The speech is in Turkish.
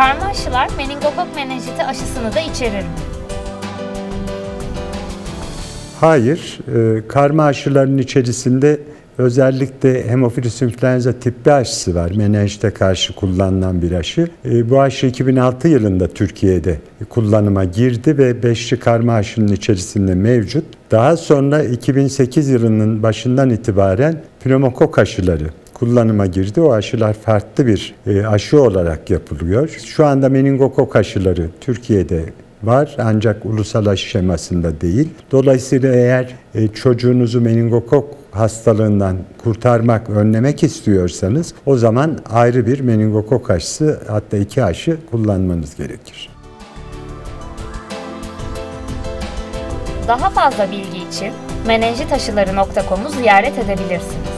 Karma aşılar meningokok menenjiti aşısını da içerir mi? Hayır, e, karma aşıların içerisinde özellikle hemofilus influenza tip B aşısı var. Menenjite karşı kullanılan bir aşı. E, bu aşı 2006 yılında Türkiye'de kullanıma girdi ve beşli karma aşının içerisinde mevcut. Daha sonra 2008 yılının başından itibaren pneumokok aşıları kullanıma girdi. O aşılar farklı bir e, aşı olarak yapılıyor. Şu anda meningokok aşıları Türkiye'de var ancak ulusal aşı şemasında değil. Dolayısıyla eğer e, çocuğunuzu meningokok hastalığından kurtarmak, önlemek istiyorsanız o zaman ayrı bir meningokok aşısı hatta iki aşı kullanmanız gerekir. Daha fazla bilgi için menenjitaşıları.com'u ziyaret edebilirsiniz.